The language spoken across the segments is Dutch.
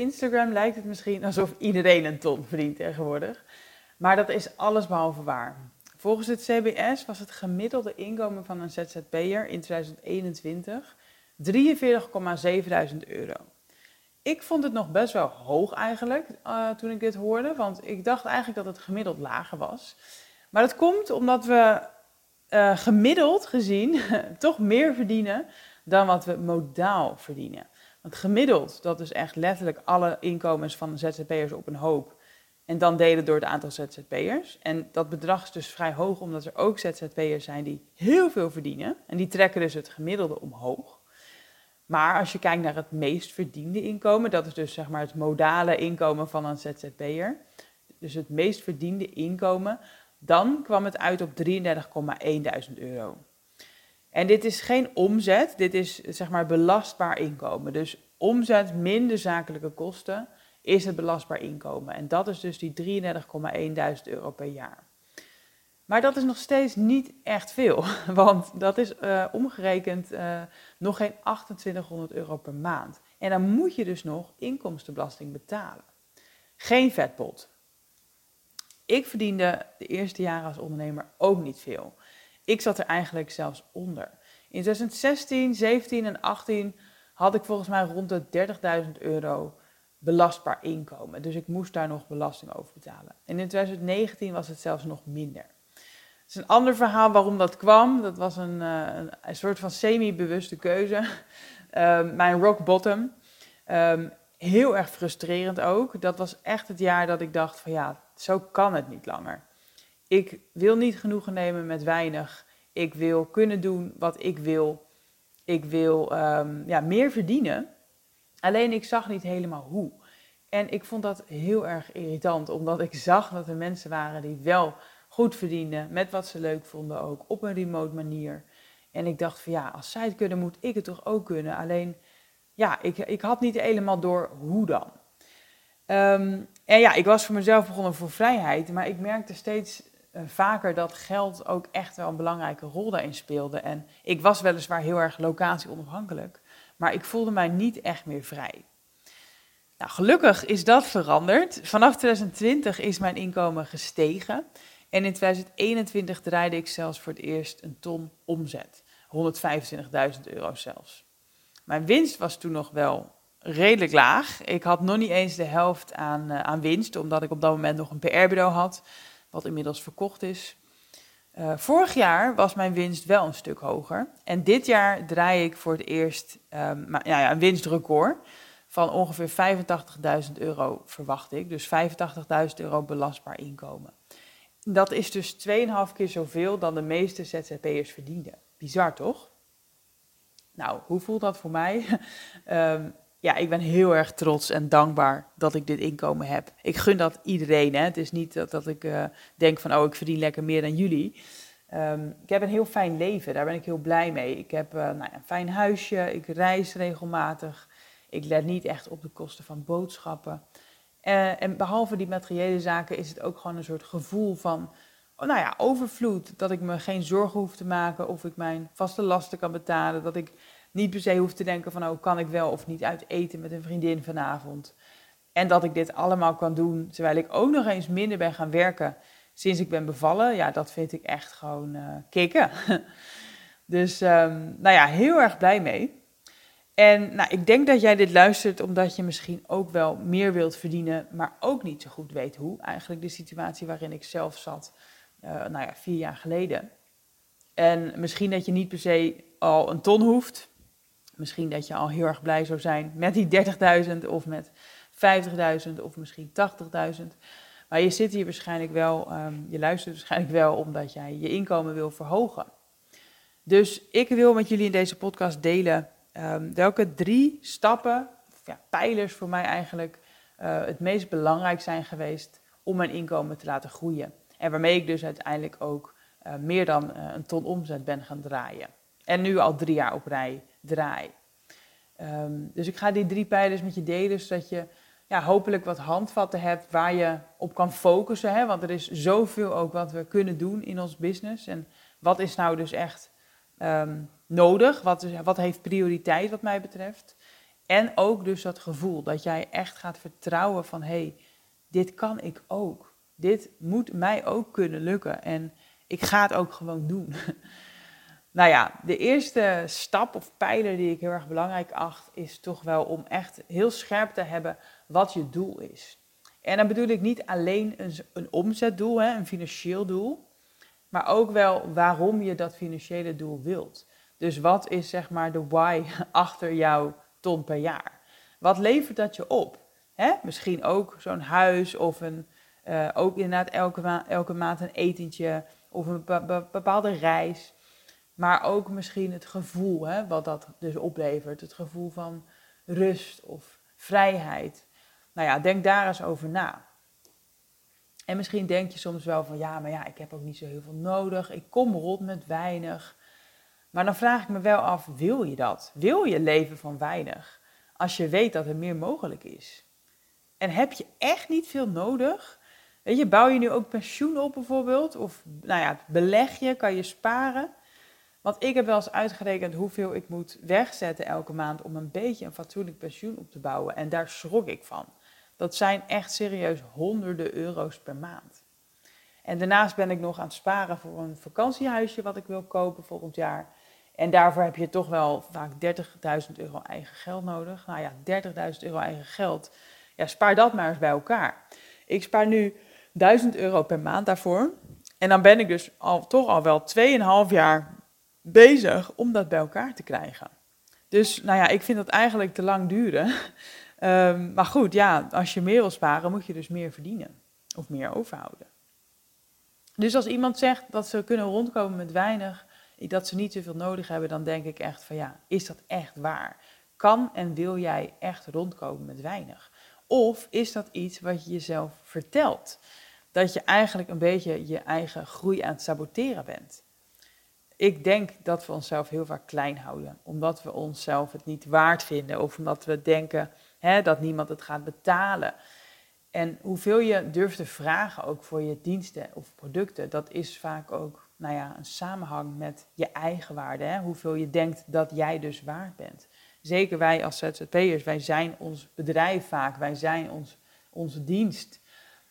Instagram lijkt het misschien alsof iedereen een ton verdient tegenwoordig. Maar dat is allesbehalve waar. Volgens het CBS was het gemiddelde inkomen van een ZZP'er in 2021 43,700 euro. Ik vond het nog best wel hoog eigenlijk uh, toen ik dit hoorde, want ik dacht eigenlijk dat het gemiddeld lager was. Maar dat komt omdat we uh, gemiddeld gezien toch meer verdienen dan wat we modaal verdienen. Want gemiddeld, dat is echt letterlijk alle inkomens van de ZZP'ers op een hoop. En dan delen door het aantal ZZP'ers. En dat bedrag is dus vrij hoog, omdat er ook ZZP'ers zijn die heel veel verdienen. En die trekken dus het gemiddelde omhoog. Maar als je kijkt naar het meest verdiende inkomen, dat is dus zeg maar het modale inkomen van een ZZP'er. Dus het meest verdiende inkomen, dan kwam het uit op 33,1 euro. En dit is geen omzet, dit is zeg maar belastbaar inkomen. Dus omzet minder zakelijke kosten is het belastbaar inkomen. En dat is dus die 33,1 euro per jaar. Maar dat is nog steeds niet echt veel, want dat is uh, omgerekend uh, nog geen 2800 euro per maand. En dan moet je dus nog inkomstenbelasting betalen. Geen vetpot. Ik verdiende de eerste jaren als ondernemer ook niet veel. Ik zat er eigenlijk zelfs onder. In 2016, 17 en 18 had ik volgens mij rond de 30.000 euro belastbaar inkomen. Dus ik moest daar nog belasting over betalen. En in 2019 was het zelfs nog minder. Het is een ander verhaal waarom dat kwam. Dat was een, uh, een, soort van semi-bewuste keuze. Uh, mijn rock bottom. Um, heel erg frustrerend ook. Dat was echt het jaar dat ik dacht van ja, zo kan het niet langer. Ik wil niet genoegen nemen met weinig. Ik wil kunnen doen wat ik wil. Ik wil um, ja, meer verdienen. Alleen ik zag niet helemaal hoe. En ik vond dat heel erg irritant, omdat ik zag dat er mensen waren die wel goed verdienden, met wat ze leuk vonden ook, op een remote manier. En ik dacht van ja, als zij het kunnen, moet ik het toch ook kunnen. Alleen, ja, ik, ik had niet helemaal door hoe dan. Um, en ja, ik was voor mezelf begonnen voor vrijheid, maar ik merkte steeds uh, vaker dat geld ook echt wel een belangrijke rol daarin speelde. En ik was weliswaar heel erg locatie onafhankelijk, maar ik voelde mij niet echt meer vrij. Nou, gelukkig is dat veranderd. Vanaf 2020 is mijn inkomen gestegen. En in 2021 draaide ik zelfs voor het eerst een ton omzet. 125.000 euro zelfs. Mijn winst was toen nog wel redelijk laag. Ik had nog niet eens de helft aan, uh, aan winst, omdat ik op dat moment nog een PR-bureau had, wat inmiddels verkocht is. Uh, vorig jaar was mijn winst wel een stuk hoger. En dit jaar draai ik voor het eerst um, ja, een winstrecord van ongeveer 85.000 euro, verwacht ik. Dus 85.000 euro belastbaar inkomen. Dat is dus 2,5 keer zoveel dan de meeste ZZP'ers verdienden. Bizar toch? Nou, hoe voelt dat voor mij? um, ja, ik ben heel erg trots en dankbaar dat ik dit inkomen heb. Ik gun dat iedereen. Hè. Het is niet dat, ik uh, denk van, oh, ik verdien lekker meer dan jullie. Um, ik heb een heel fijn leven, daar ben ik heel blij mee. Ik heb uh, nou een fijn huisje, ik reis regelmatig. Ik let niet echt op de kosten van boodschappen. Uh, en behalve die materiële zaken is het ook gewoon een soort gevoel van, oh, nou ja, overvloed. Dat ik me geen zorgen hoef te maken of ik mijn vaste lasten kan betalen. Dat ik niet per se hoef te denken van, oh, kan ik wel of niet uit eten met een vriendin vanavond. En dat ik dit allemaal kan doen terwijl ik ook nog eens minder ben gaan werken sinds ik ben bevallen. Ja, dat vind ik echt gewoon uh, kicken. dus, um, nou ja, heel erg blij mee. En nou, ik denk dat jij dit luistert omdat je misschien ook wel meer wilt verdienen, maar ook niet zo goed weet hoe. Eigenlijk de situatie waarin ik zelf zat, uh, nou ja, vier jaar geleden. En misschien dat je niet per se al een ton hoeft, Misschien dat je al heel erg blij zou zijn met die 30.000 of met 50.000 of misschien 80.000. Maar je zit hier waarschijnlijk wel, um, je luistert waarschijnlijk wel omdat jij je inkomen wil verhogen. Dus ik wil met jullie in deze podcast delen um, welke drie stappen, ja, pijlers voor mij eigenlijk, uh, het meest belangrijk zijn geweest om mijn inkomen te laten groeien. En waarmee ik dus uiteindelijk ook uh, meer dan uh, een ton omzet ben gaan draaien. En nu al drie jaar op rij draai. Um, dus ik ga die drie pijlers met je delen, zodat je ja, hopelijk wat handvatten hebt waar je op kan focussen. Hè? Want er is zoveel ook wat we kunnen doen in ons business. En wat is nou dus echt um, nodig? Wat, wat heeft prioriteit wat mij betreft? En ook dus dat gevoel dat jij echt gaat vertrouwen van... hé, hey, dit kan ik ook. Dit moet mij ook kunnen lukken. En ik ga het ook gewoon doen. nou ja, de eerste stap of pijler die ik heel erg belangrijk acht... is toch wel om echt heel scherp te hebben wat je doel is. En dan bedoel ik niet alleen een, een omzetdoel, hè, een financieel doel, maar ook wel waarom je dat financiële doel wilt. Dus wat is zeg maar de why achter jouw ton per jaar? Wat levert dat je op? Hè? Misschien ook zo'n huis of een, uh, ook inderdaad elke, elke maand een etentje of een bepaalde reis. Maar ook misschien het gevoel hè, wat dat dus oplevert. Het gevoel van rust of vrijheid. Nou ja, denk daar eens over na. En misschien denk je soms wel van ja, maar ja, ik heb ook niet zo heel veel nodig. Ik kom rond met weinig. Maar dan vraag ik me wel af, wil je dat? Wil je leven van weinig? Als je weet dat er meer mogelijk is. En heb je echt niet veel nodig? Weet je, bouw je nu ook pensioen op bijvoorbeeld? Of nou ja, beleg je, kan je sparen? Want ik heb wel eens uitgerekend hoeveel ik moet wegzetten elke maand om een beetje een fatsoenlijk pensioen op te bouwen. En daar schrok ik van. Dat zijn echt serieus honderden euro's per maand. En daarnaast ben ik nog aan het sparen voor een vakantiehuisje wat ik wil kopen volgend jaar. En daarvoor heb je toch wel vaak 30.000 euro eigen geld nodig. Nou ja, 30.000 euro eigen geld. Ja, spaar dat maar eens bij elkaar. Ik spaar nu 1000 euro per maand daarvoor. En dan ben ik dus al, toch al wel 2,5 jaar bezig om dat bij elkaar te krijgen. Dus nou ja, ik vind dat eigenlijk te lang duren. Um, maar goed, ja, als je meer wil sparen, moet je dus meer verdienen of meer overhouden. Dus als iemand zegt dat ze kunnen rondkomen met weinig, dat ze niet zoveel nodig hebben, dan denk ik echt van ja, is dat echt waar? Kan en wil jij echt rondkomen met weinig? Of is dat iets wat je jezelf vertelt? Dat je eigenlijk een beetje je eigen groei aan het saboteren bent. Ik denk dat we onszelf heel vaak klein houden, omdat we onszelf het niet waard vinden of omdat we denken Hè, dat niemand het gaat betalen. En hoeveel je durft te vragen ook voor je diensten of producten, dat is vaak ook nou ja, een samenhang met je eigen waarde. Hè? Hoeveel je denkt dat jij dus waard bent. Zeker wij als ZZP'ers, wij zijn ons bedrijf vaak, wij zijn ons, onze dienst.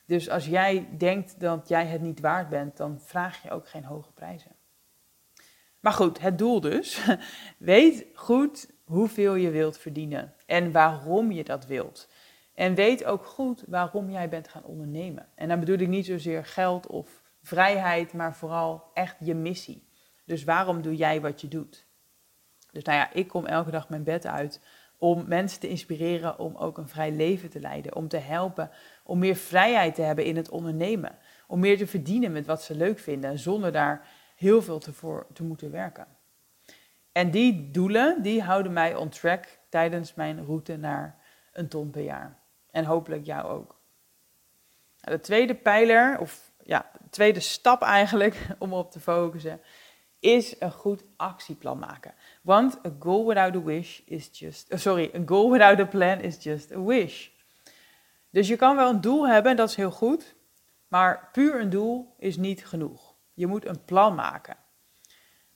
Dus als jij denkt dat jij het niet waard bent, dan vraag je ook geen hoge prijzen. Maar goed, het doel dus. Weet goed hoeveel je wilt verdienen en waarom je dat wilt. En weet ook goed waarom jij bent gaan ondernemen. En dan bedoel ik niet zozeer geld of vrijheid, maar vooral echt je missie. Dus waarom doe jij wat je doet? Dus nou ja, ik kom elke dag mijn bed uit om mensen te inspireren om ook een vrij leven te leiden. Om te helpen om meer vrijheid te hebben in het ondernemen. Om meer te verdienen met wat ze leuk vinden, zonder daar heel veel te, voor te moeten werken. En die doelen, die houden mij on track tijdens mijn route naar een ton per jaar. En hopelijk jou ook. Nou, de tweede pijler, of ja, de tweede stap eigenlijk om op te focussen, is een goed actieplan maken. Want a goal without a wish is just, oh, sorry, a goal without a plan is just a wish. Dus je kan wel een doel hebben, dat is heel goed, maar puur een doel is niet genoeg. Je moet een plan maken.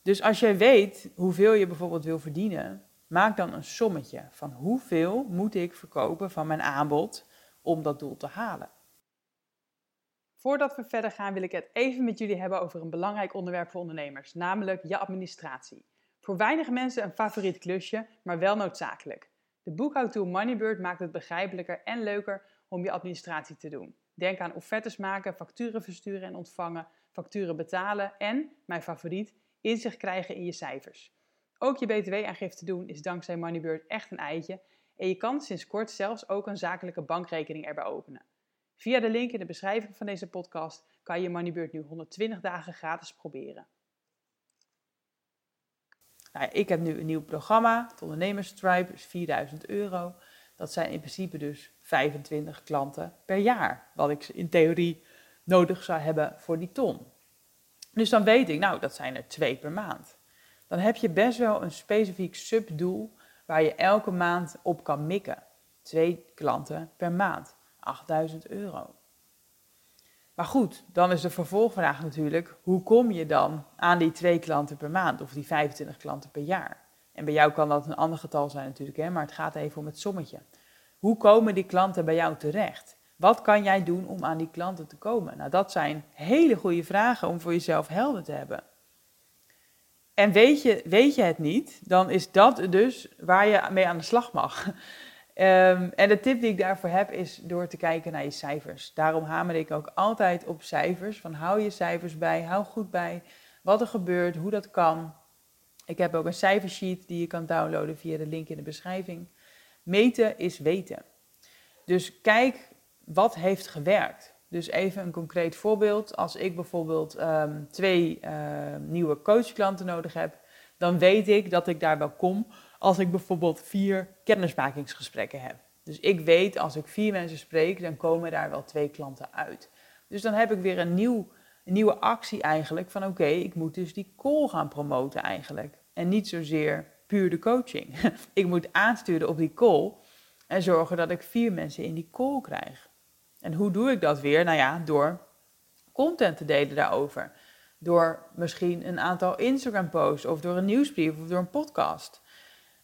Dus als jij weet hoeveel je bijvoorbeeld wil verdienen, maak dan een sommetje van hoeveel moet ik verkopen van mijn aanbod om dat doel te halen. Voordat we verder gaan wil ik het even met jullie hebben over een belangrijk onderwerp voor ondernemers, namelijk je administratie. Voor weinig mensen een favoriet klusje, maar wel noodzakelijk. De boekhoudtool Moneybird maakt het begrijpelijker en leuker om je administratie te doen. Denk aan offertes maken, facturen versturen en ontvangen, facturen betalen en, mijn favoriet, inzicht krijgen in je cijfers. Ook je btw-aangifte doen is dankzij Moneybird echt een eitje en je kan sinds kort zelfs ook een zakelijke bankrekening erbij openen. Via de link in de beschrijving van deze podcast kan je Moneybird nu 120 dagen gratis proberen. Nou, ik heb nu een nieuw programma, het ondernemerstripe, is 4000 euro. Dat zijn in principe dus 25 klanten per jaar. Wat ik in theorie nodig zou hebben voor die ton. Dus dan weet ik, nou, dat zijn er twee per maand. Dan heb je best wel een specifiek subdoel waar je elke maand op kan mikken. Twee klanten per maand, 8000 euro. Maar goed, dan is de vervolgvraag natuurlijk, hoe kom je dan aan die twee klanten per maand of die 25 klanten per jaar? En bij jou kan dat een ander getal zijn natuurlijk, hè, maar het gaat even om het sommetje. Hoe komen die klanten bij jou terecht? Wat kan jij doen om aan die klanten te komen? Nou, dat zijn hele goede vragen om voor jezelf helder te hebben. En weet je, weet je het niet, dan is dat dus waar je mee aan de slag mag. Um, en de tip die ik daarvoor heb is door te kijken naar je cijfers. Daarom hamer ik ook altijd op cijfers. Van hou je cijfers bij, hou goed bij wat er gebeurt, hoe dat kan. Ik heb ook een cijfersheet die je kan downloaden via de link in de beschrijving. Meten is weten. Dus kijk wat heeft gewerkt. Dus even een concreet voorbeeld. Als ik bijvoorbeeld um, twee uh, nieuwe coachklanten nodig heb, dan weet ik dat ik daar wel kom als ik bijvoorbeeld vier kennismakingsgesprekken heb. Dus ik weet als ik vier mensen spreek, dan komen daar wel twee klanten uit. Dus dan heb ik weer een, nieuw, een nieuwe actie eigenlijk van oké, ik moet dus die call gaan promoten eigenlijk. En niet zozeer puur de coaching. ik moet aansturen op die call en zorgen dat ik vier mensen in die call krijg. En hoe doe ik dat weer? Nou ja, door content te delen daarover. Door misschien een aantal Instagram posts of door een nieuwsbrief of door een podcast.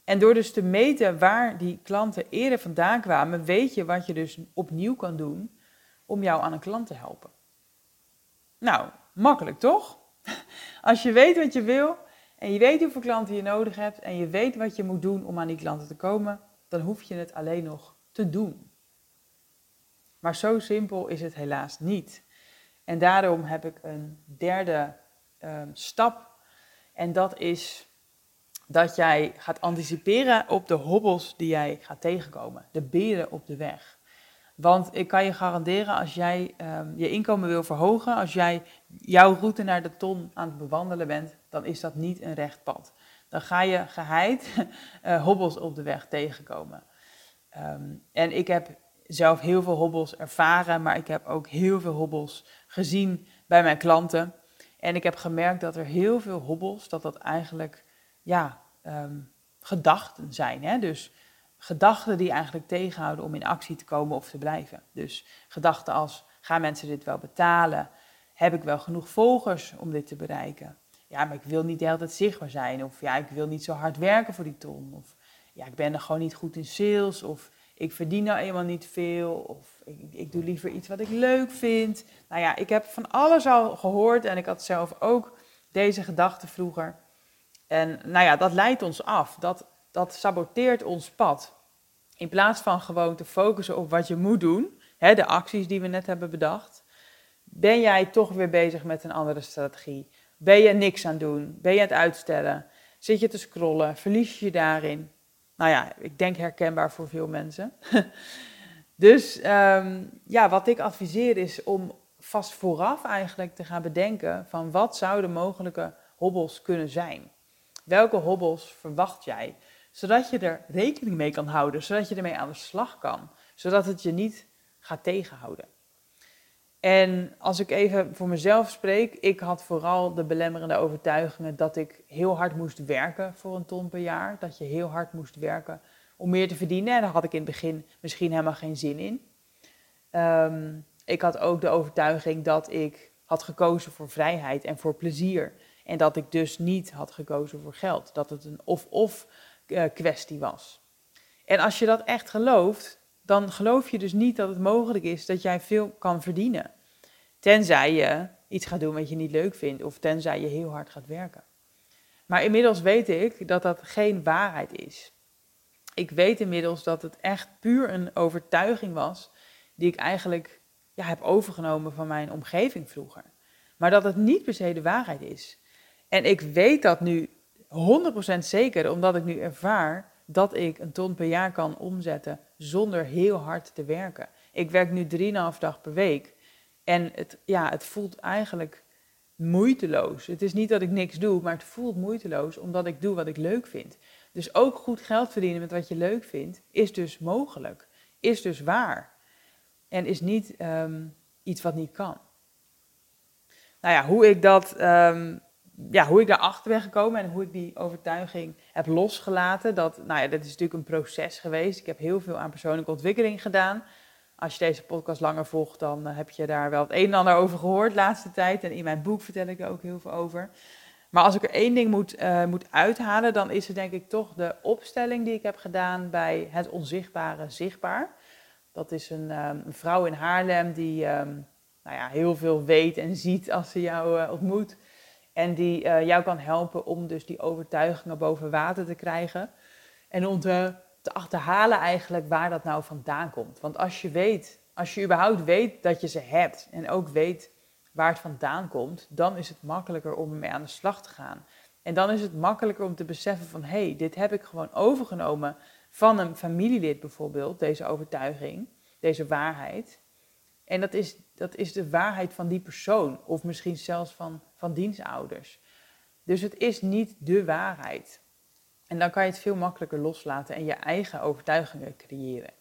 En door dus te meten waar die klanten eerder vandaan kwamen, weet je wat je dus opnieuw kan doen om jou aan een klant te helpen. Nou, makkelijk toch? Als je weet wat je wil en je weet hoeveel klanten je nodig hebt en je weet wat je moet doen om aan die klanten te komen, dan hoef je het alleen nog te doen. Maar zo simpel is het helaas niet. En daarom heb ik een derde um, stap en dat is dat jij gaat anticiperen op de hobbels die jij gaat tegenkomen, de beren op de weg. Want ik kan je garanderen, als jij um, je inkomen wil verhogen, als jij jouw route naar de ton aan het bewandelen bent, dan is dat niet een recht pad. Dan ga je geheid uh, hobbels op de weg tegenkomen. Um, en ik heb zelf heel veel hobbels ervaren, maar ik heb ook heel veel hobbels gezien bij mijn klanten. En ik heb gemerkt dat er heel veel hobbels, dat dat eigenlijk ja, um, gedachten zijn. Hè? Dus gedachten die eigenlijk tegenhouden om in actie te komen of te blijven. Dus gedachten als, gaan mensen dit wel betalen? Heb ik wel genoeg volgers om dit te bereiken? Ja, maar ik wil niet de hele tijd zichtbaar zijn. Of ja, ik wil niet zo hard werken voor die ton. Of ja, ik ben er gewoon niet goed in sales. Of ik verdien nou eenmaal niet veel. Of ik, ik doe liever iets wat ik leuk vind. Nou ja, ik heb van alles al gehoord. En ik had zelf ook deze gedachten vroeger. En nou ja, dat leidt ons af. Dat, dat saboteert ons pad. In plaats van gewoon te focussen op wat je moet doen, hè, de acties die we net hebben bedacht, ben jij toch weer bezig met een andere strategie. Ben je niks aan doen? Ben je het uitstellen? Zit je te scrollen? Verlies je je daarin? Nou ja, ik denk herkenbaar voor veel mensen. dus um, ja, wat ik adviseer is om vast vooraf eigenlijk te gaan bedenken van wat zouden mogelijke hobbels kunnen zijn. Welke hobbels verwacht jij? Zodat je er rekening mee kan houden, zodat je ermee aan de slag kan, zodat het je niet gaat tegenhouden. En als ik even voor mezelf spreek, ik had vooral de belemmerende overtuigingen dat ik heel hard moest werken voor een ton per jaar. Dat je heel hard moest werken om meer te verdienen. En daar had ik in het begin misschien helemaal geen zin in. Um, ik had ook de overtuiging dat ik had gekozen voor vrijheid en voor plezier. En dat ik dus niet had gekozen voor geld. Dat het een of-of uh, kwestie was. En als je dat echt gelooft, dan geloof je dus niet dat het mogelijk is dat jij veel kan verdienen. Tenzij je iets gaat doen wat je niet leuk vindt of tenzij je heel hard gaat werken. Maar inmiddels weet ik dat dat geen waarheid is. Ik weet inmiddels dat het echt puur een overtuiging was die ik eigenlijk ja, heb overgenomen van mijn omgeving vroeger. Maar dat het niet per se de waarheid is. En ik weet dat nu 100% zeker, omdat ik nu ervaar dat ik een ton per jaar kan omzetten zonder heel hard te werken. Ik werk nu 3,5 dag per week en het, ja, het voelt eigenlijk moeiteloos. Het is niet dat ik niks doe, maar het voelt moeiteloos omdat ik doe wat ik leuk vind. Dus ook goed geld verdienen met wat je leuk vindt, is dus mogelijk. is dus waar. En is niet ehm, iets wat niet kan. Nou ja, hoe ik dat, um, ja, hoe ik daarachter ben gekomen en hoe ik die overtuiging heb losgelaten, dat, nou ja, dat is natuurlijk een proces geweest. Ik heb heel veel aan persoonlijke ontwikkeling gedaan. Als je deze podcast langer volgt, dan eh, heb je daar wel het een en ander over gehoord de laatste tijd. En in mijn boek vertel ik er ook heel veel over. Maar als ik er één ding moet, uh, moet uithalen, dan is het denk ik toch de opstelling die ik heb gedaan bij het onzichtbare zichtbaar. Dat is een, een vrouw in Haarlem die um, nou ja, heel veel weet en ziet als ze jou ontmoet. En die uh, jou kan helpen om dus die overtuigingen boven water te krijgen. En om te, te achterhalen eigenlijk waar dat nou vandaan komt. Want als je weet, als je überhaupt weet dat je ze hebt en ook weet waar het vandaan komt, dan is het makkelijker om ermee aan de slag te gaan. En dan is het makkelijker om te beseffen van hé, hey, dit heb ik gewoon overgenomen van een familielid bijvoorbeeld, deze overtuiging, deze waarheid. En dat is, dat is de waarheid van die persoon, of misschien zelfs van, van dienstouders. Dus het is niet de waarheid. En dan kan je het veel makkelijker loslaten en je eigen overtuigingen creëren.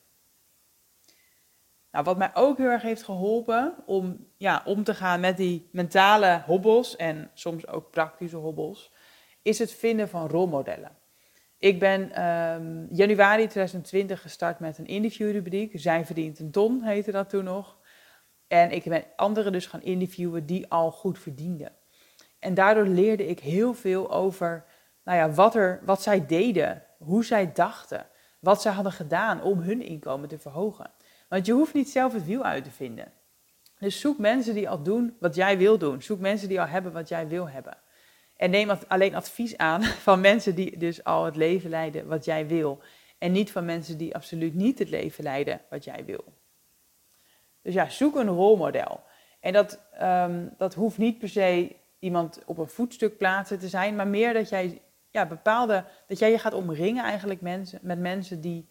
Nou, wat mij ook heel erg heeft geholpen om ja, om te gaan met die mentale hobbels en soms ook praktische hobbels, is het vinden van rolmodellen. Ik ben um, januari 2020 gestart met een interviewrubriek. Zij verdient een ton, heette dat toen nog. En ik ben anderen dus gaan interviewen die al goed verdienden. En daardoor leerde ik heel veel over nou ja, wat, er, wat zij deden, hoe zij dachten, wat zij hadden gedaan om hun inkomen te verhogen. Want je hoeft niet zelf het wiel uit te vinden. Dus zoek mensen die al doen wat jij wil doen. Zoek mensen die al hebben wat jij wil hebben. En neem alleen advies aan van mensen die dus al het leven leiden wat jij wil. En niet van mensen die absoluut niet het leven leiden wat jij wil. Dus ja, zoek een rolmodel. En dat, um, dat hoeft niet per se iemand op een voetstuk plaatsen te zijn, maar meer dat jij ja, bepaalde, dat jij je gaat omringen eigenlijk mensen, met mensen die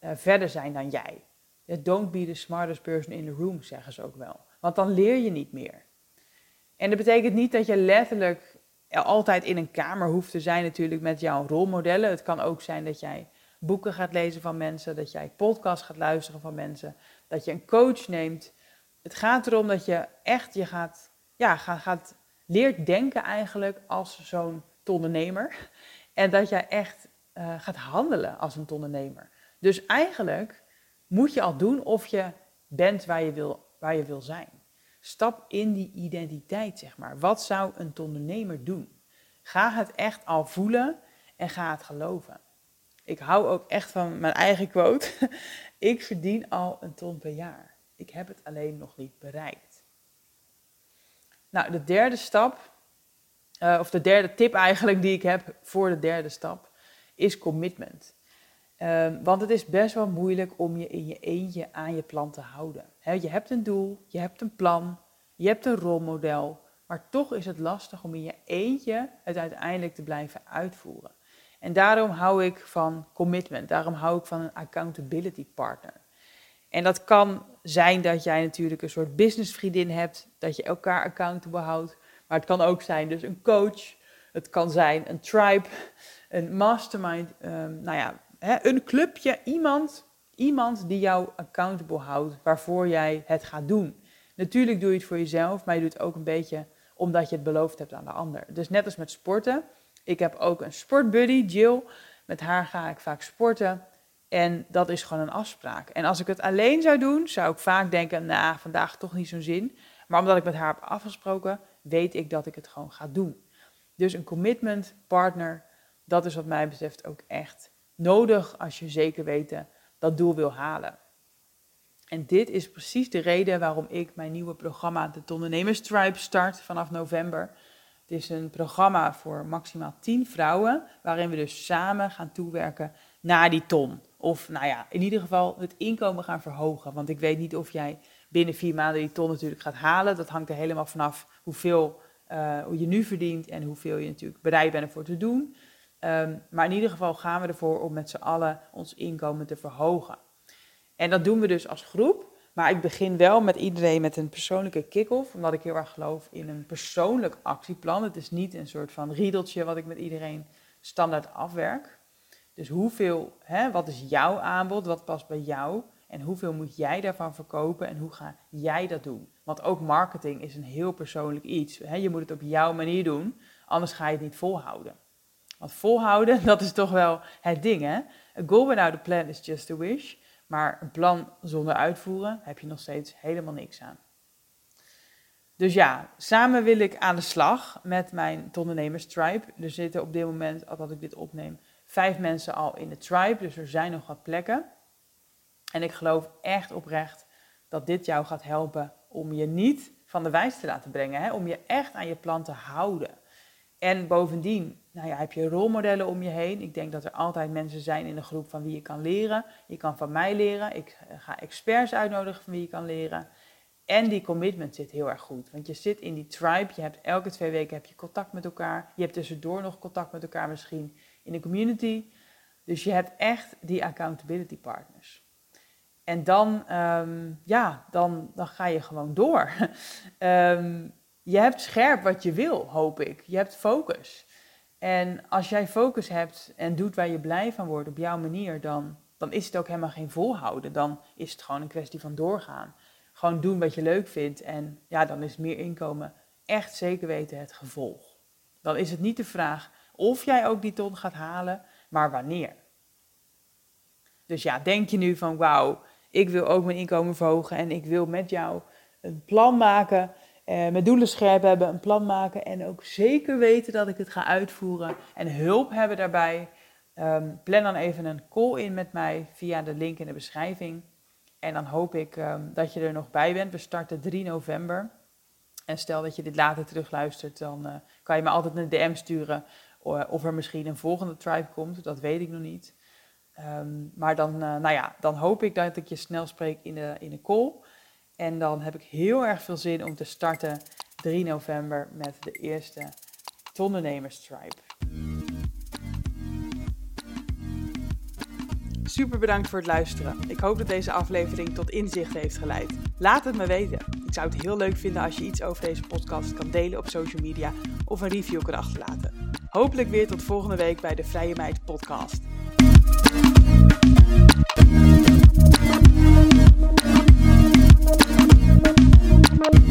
uh, verder zijn dan jij. Don't be the smartest person in the room, zeggen ze ook wel. Want dan leer je niet meer. En dat betekent niet dat je letterlijk altijd in een kamer hoeft te zijn natuurlijk met jouw rolmodellen. Het kan ook zijn dat jij boeken gaat lezen van mensen, dat jij podcasts gaat luisteren van mensen, dat je een coach neemt. Het gaat erom dat je echt je gaat, ja, gaat, leert denken eigenlijk als zo'n ondernemer. En dat jij echt uh, gaat handelen als een ondernemer. Dus eigenlijk moet je al doen of je bent waar je wil, waar je wil zijn. Stap in die identiteit, zeg maar. Wat zou een ondernemer doen? Ga het echt al voelen en ga het geloven. Ik hou ook echt van mijn eigen quote. Ik verdien al een ton per jaar. Ik heb het alleen nog niet bereikt. Nou, de derde stap, uh, of de derde tip eigenlijk die ik heb voor de derde stap, is commitment. Um, want het is best wel moeilijk om je in je eentje aan je plan te houden. Je hebt een doel, je hebt een plan, je hebt een rolmodel, maar toch is het lastig om in je eentje het uiteindelijk te blijven uitvoeren. En daarom hou ik van commitment, daarom hou ik van een accountability partner. En dat kan zijn dat jij natuurlijk een soort businessvriendin hebt, dat je elkaar accountable houdt. Maar het kan ook zijn dus een coach, het kan zijn een tribe, een mastermind, um, nou ja, hè, een clubje, iemand, iemand die jou accountable houdt waarvoor jij het gaat doen. Natuurlijk doe je het voor jezelf, maar je doet het ook een beetje omdat je het beloofd hebt aan de ander. Dus net als met sporten. Ik heb ook een sportbuddy, Jill. Met haar ga ik vaak sporten. En dat is gewoon een afspraak. En als ik het alleen zou doen, zou ik vaak denken, nou, vandaag toch niet zo'n zin. Maar omdat ik met haar heb afgesproken, weet ik dat ik het gewoon ga doen. Dus een commitment partner, dat is wat mij betreft ook echt nodig als je zeker weten dat doel wil halen. En dit is precies de reden waarom ik mijn nieuwe programma, de Ondernemers Tribe, start vanaf november. Het is een programma voor maximaal 10 vrouwen, waarin we dus samen gaan toewerken naar die ton. Of nou ja, in ieder geval het inkomen gaan verhogen. Want ik weet niet of jij binnen vier maanden die ton natuurlijk gaat halen. Dat hangt er helemaal vanaf hoeveel uh, je nu verdient en hoeveel je natuurlijk bereid bent ervoor te doen. Um, maar in ieder geval gaan we ervoor om met z'n allen ons inkomen te verhogen. En dat doen we dus als groep. Maar ik begin wel met iedereen met een persoonlijke kick-off, omdat ik heel erg geloof in een persoonlijk actieplan. Het is niet een soort van riedeltje wat ik met iedereen standaard afwerk. Dus hoeveel, hè, wat is jouw aanbod, wat past bij jou? En hoeveel moet jij daarvan verkopen en hoe ga jij dat doen? Want ook marketing is een heel persoonlijk iets. Je moet het op jouw manier doen, anders ga je het niet volhouden. Want volhouden, dat is toch wel het ding, hè? A goal without a plan is just a wish. Maar een plan zonder uitvoeren heb je nog steeds helemaal niks aan. Dus ja, samen wil ik aan de slag met mijn ondernemers tribe. Er zitten op dit moment, als ik dit opneem, vijf mensen al in de tribe. Dus er zijn nog wat plekken. En ik geloof echt oprecht dat dit jou gaat helpen om je niet van de wijs te laten brengen. Hè? Om je echt aan je plan te houden. En bovendien nou ja, heb je rolmodellen om je heen. Ik denk dat er altijd mensen zijn in de groep van wie je kan leren. Je kan van mij leren. Ik ga experts uitnodigen van wie je kan leren. En die commitment zit heel erg goed. Want je zit in die tribe. Je hebt elke twee weken heb je contact met elkaar. Je hebt tussendoor nog contact met elkaar misschien in de community. Dus je hebt echt die accountability partners. En dan, ehm, ja, dan, dan ga je gewoon door. Ehm, je hebt scherp wat je wil, hoop ik. Je hebt focus. En als jij focus hebt en doet waar je blij van wordt op jouw manier, dan, dan is het ook helemaal geen volhouden. Dan is het gewoon een kwestie van doorgaan. Gewoon doen wat je leuk vindt en ja, dan is meer inkomen echt zeker weten het gevolg. Dan is het niet de vraag of jij ook die ton gaat halen, maar wanneer. Dus ja, denk je nu van wauw, ik wil ook mijn inkomen verhogen en ik wil met jou een plan maken uh, mijn doelen scherp hebben, een plan maken en ook zeker weten dat ik het ga uitvoeren en hulp hebben daarbij. Um, plan dan even een call in met mij via de link in de beschrijving. En dan hoop ik um, dat je er nog bij bent. We starten 3 november. En stel dat je dit later terugluistert, dan uh, kan je me altijd een DM sturen of er misschien een volgende tribe komt. Dat weet ik nog niet. Um, maar dan, uh, nou ja, dan hoop ik dat ik je snel spreek in de, in de call. En dan heb ik heel erg veel zin om te starten 3 november met de eerste Tondernemers Tribe. Super bedankt voor het luisteren. Ik hoop dat deze aflevering tot inzicht heeft geleid. Laat het me weten. Ik zou het heel leuk vinden als je iets over deze podcast kan delen op social media of een review kan achterlaten. Hopelijk weer tot volgende week bij de Vrije Meid podcast. smoke.